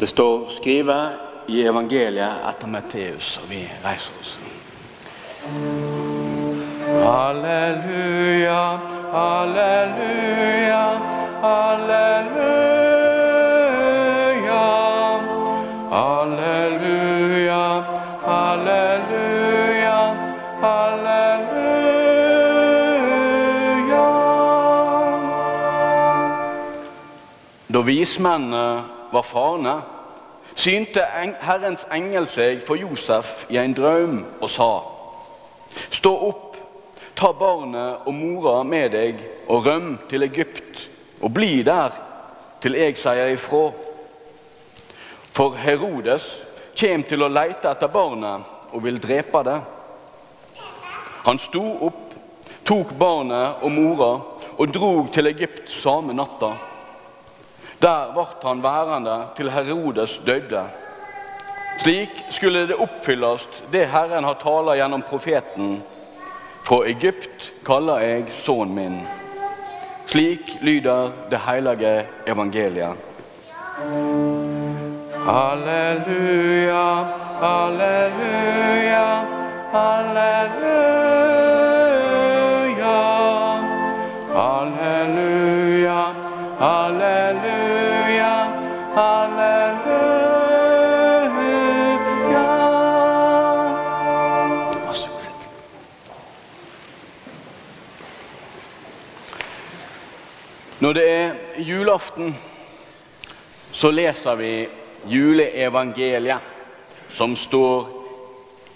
Det står skrevet i evangeliet etter Matteus, og vi reiser oss. Halleluja, halleluja, halleluja. Halleluja, halleluja, halleluja. Da vismennene var farne, synte Herrens engel seg for Josef i en drøm og sa:" Stå opp, ta barnet og mora med deg og røm til Egypt, og bli der til jeg sier ifra. For Herodes kjem til å leite etter barnet og vil drepe det. Han sto opp, tok barnet og mora og drog til Egypt samme natta. Der ble han værende til Herodes døde. Slik skulle det oppfylles det Herren har tala gjennom profeten. Fra Egypt kaller jeg sønnen min. Slik lyder det hellige evangeliet. Halleluja, halleluja, halleluja. Halleluja, halleluja, Det er julaften, så leser vi juleevangeliet, som står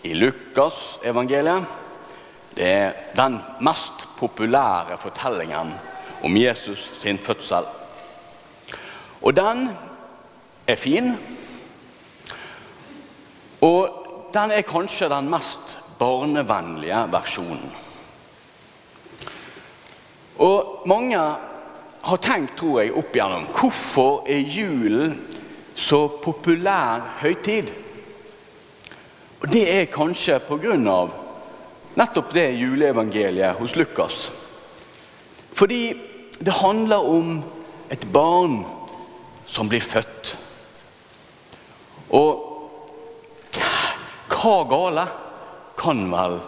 i Lukas evangeliet. Det er den mest populære fortellingen om Jesus sin fødsel. Og den er fin. Og den er kanskje den mest barnevennlige versjonen. Og mange har tenkt, tror jeg, opp igjennom hvorfor er julen så populær høytid? Og Det er kanskje av nettopp det juleevangeliet hos Lukas. Fordi det handler om et barn som blir født. Og hva gale kan vel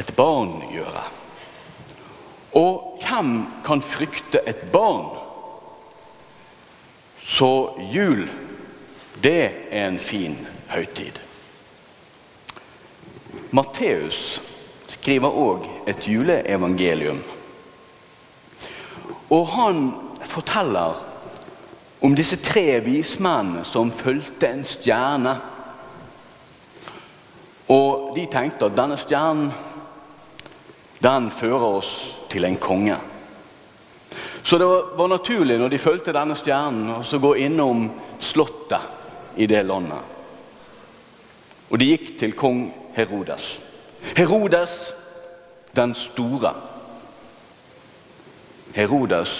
et barn gjøre? Og hvem kan frykte et barn? Så jul, det er en fin høytid. Matteus skriver òg et juleevangelium. Og han forteller om disse tre vismennene som fulgte en stjerne. Og de tenkte at denne stjernen, den fører oss til en konge. Så det var naturlig når de fulgte denne stjernen, å gå innom slottet i det landet. Og de gikk til kong Herodes. Herodes den store. Herodes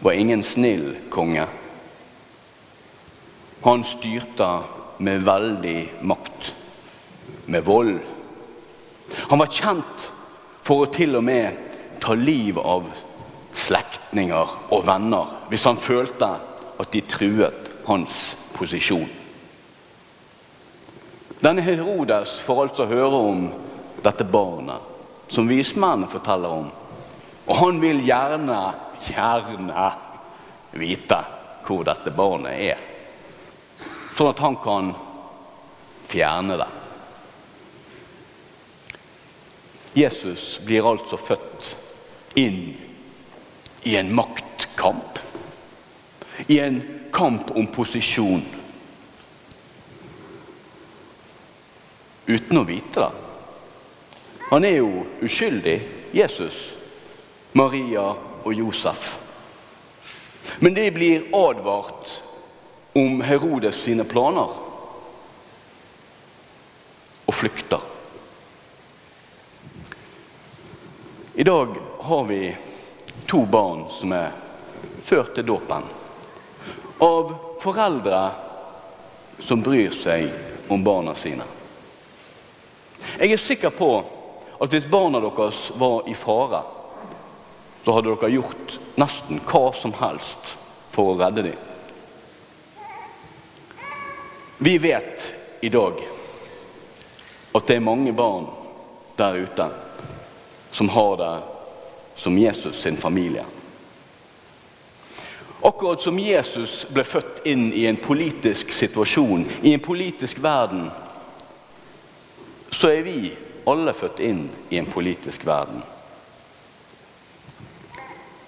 var ingen snill konge. Han styrte med veldig makt, med vold. Han var kjent for å til og med ta liv av slektninger og venner hvis han følte at de truet hans posisjon. Denne Herodes får altså høre om dette barnet som vismennene forteller om. Og han vil gjerne, gjerne vite hvor dette barnet er. Sånn at han kan fjerne det. Jesus blir altså født inn i en maktkamp. I en kamp om posisjon. Uten å vite det. Han er jo uskyldig, Jesus, Maria og Josef. Men de blir advart om Herodes sine planer og flykter. I dag har vi to barn som er ført til dåpen. Av foreldre som bryr seg om barna sine. Jeg er sikker på at hvis barna deres var i fare, så hadde dere gjort nesten hva som helst for å redde dem. Vi vet i dag at det er mange barn der ute som har det som Jesus sin familie. Akkurat som Jesus ble født inn i en politisk situasjon, i en politisk verden, så er vi alle født inn i en politisk verden.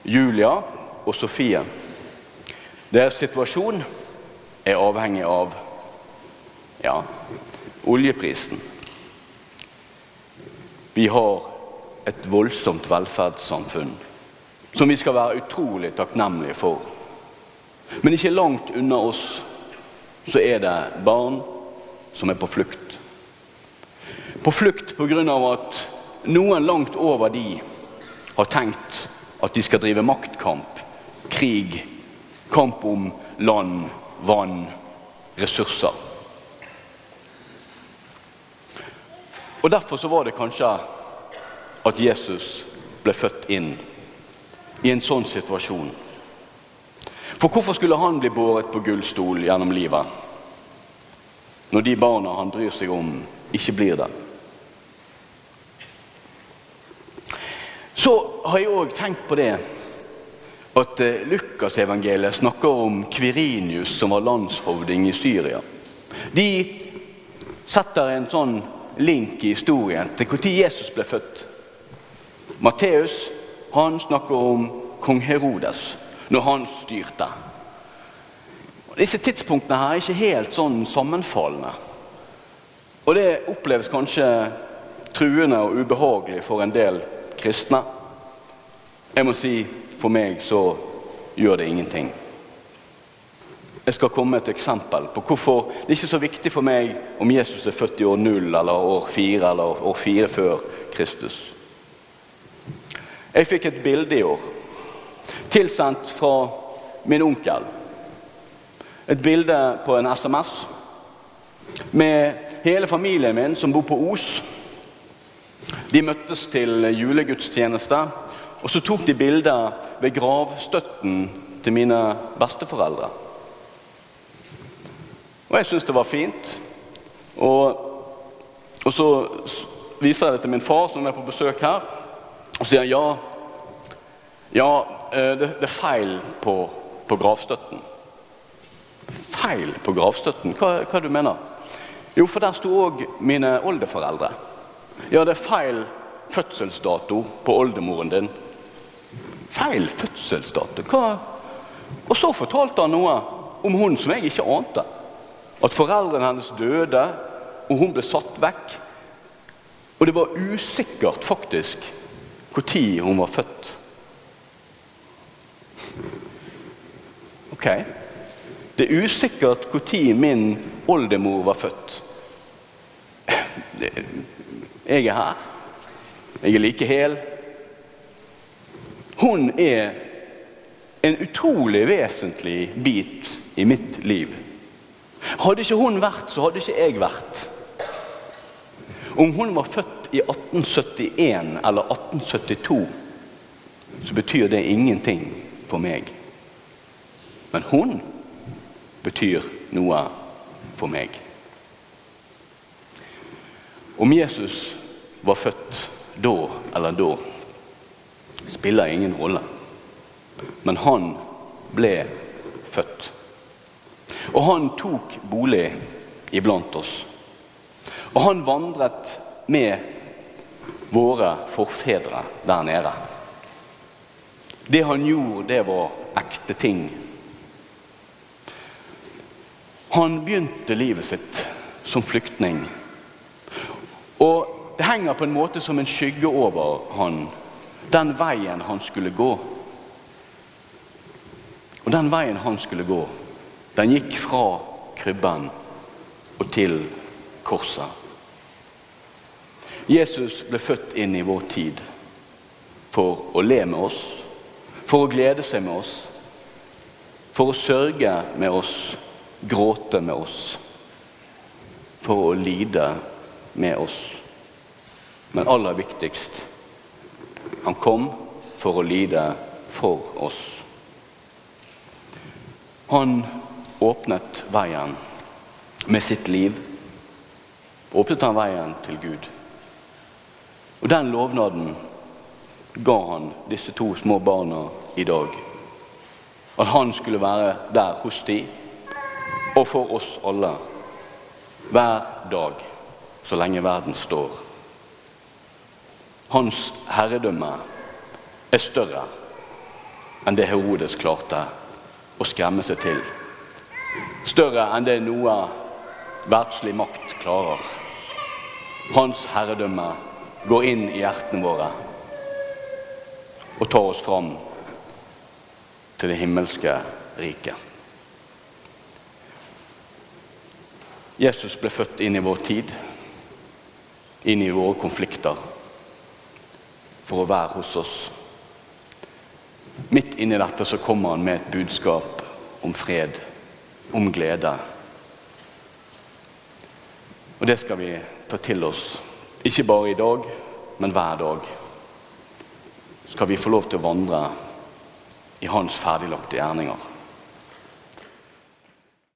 Julia og Sofie, deres situasjon er avhengig av ja, oljeprisen. Vi har et voldsomt velferdssamfunn som vi skal være utrolig takknemlige for. Men ikke langt unna oss så er det barn som er på flukt. På flukt pga. at noen langt over de har tenkt at de skal drive maktkamp, krig, kamp om land, vann, ressurser. Og Derfor så var det kanskje at Jesus ble født inn i en sånn situasjon. For hvorfor skulle han bli båret på gullstol gjennom livet når de barna han bryr seg om, ikke blir det? Så har jeg òg tenkt på det at eh, Lukasevangeliet snakker om Kvirinius, som var landshovding i Syria. De setter en sånn link i historien til når Jesus ble født. Matteus han snakker om kong Herodes når han styrte. Og disse tidspunktene her er ikke helt sånn sammenfallende. Og det oppleves kanskje truende og ubehagelig for en del kristne. Jeg må si for meg så gjør det ingenting. Jeg skal komme med et eksempel på hvorfor det er ikke så viktig for meg om Jesus er født i år null eller år fire eller år fire før Kristus. Jeg fikk et bilde i år tilsendt fra min onkel. Et bilde på en SMS med hele familien min som bor på Os. De møttes til julegudstjeneste, og så tok de bilder ved gravstøtten til mine besteforeldre. Og jeg syntes det var fint. Og, og, så viser jeg det til min far, som er på besøk her, og sier ja, ja, Eh, det, det, er feil på, på, gravstøtten. Feil på gravstøtten? Hva, hva du mener Jo, for der sto òg mine oldeforeldre. Ja, det er feil fødselsdato på oldemoren din. Feil fødselsdato? Hva? Og så fortalte han noe om hun som jeg ikke ante. At foreldrene hennes døde, og hun ble satt vekk. Og det var usikkert faktisk når hun var født. Ok. Det er usikkert når min oldemor var født. Jeg er her. Jeg er like hel. Hun er en utrolig vesentlig bit i mitt liv. Hadde ikke hun vært, så hadde ikke jeg vært. Om hun var født i 1871 eller 1872, så betyr det ingenting for meg. Men hun betyr noe for meg. Om Jesus var født da eller da, spiller ingen rolle. Men han ble født. Og han tok bolig iblant oss. Og han vandret med våre forfedre der nede. Det han gjorde, det var ekte ting han begynte livet sitt som flyktning. Og det henger på en måte som en skygge over han, den veien han skulle gå. Og den veien han skulle gå, den gikk fra krybben og til korset. Jesus ble født inn i vår tid for å le med oss, for å glede seg med oss, for å sørge med oss gråte med oss, for å lide med oss. Men aller viktigst han kom for å lide for oss. Han åpnet veien med sitt liv. Åpnet han veien til Gud. Og den lovnaden ga han disse to små barna i dag. At han skulle være der hos de og for oss alle hver dag så lenge verden står. Hans herredømme er større enn det Herodes klarte å skremme seg til. Større enn det noe verdslig makt klarer. Hans herredømme går inn i hjertene våre og tar oss fram til det himmelske riket. Jesus ble født inn i vår tid, inn i våre konflikter, for å være hos oss. Midt inni dette så kommer han med et budskap om fred, om glede. Og det skal vi ta til oss, ikke bare i dag, men hver dag. Skal vi få lov til å vandre i hans ferdiglagte gjerninger.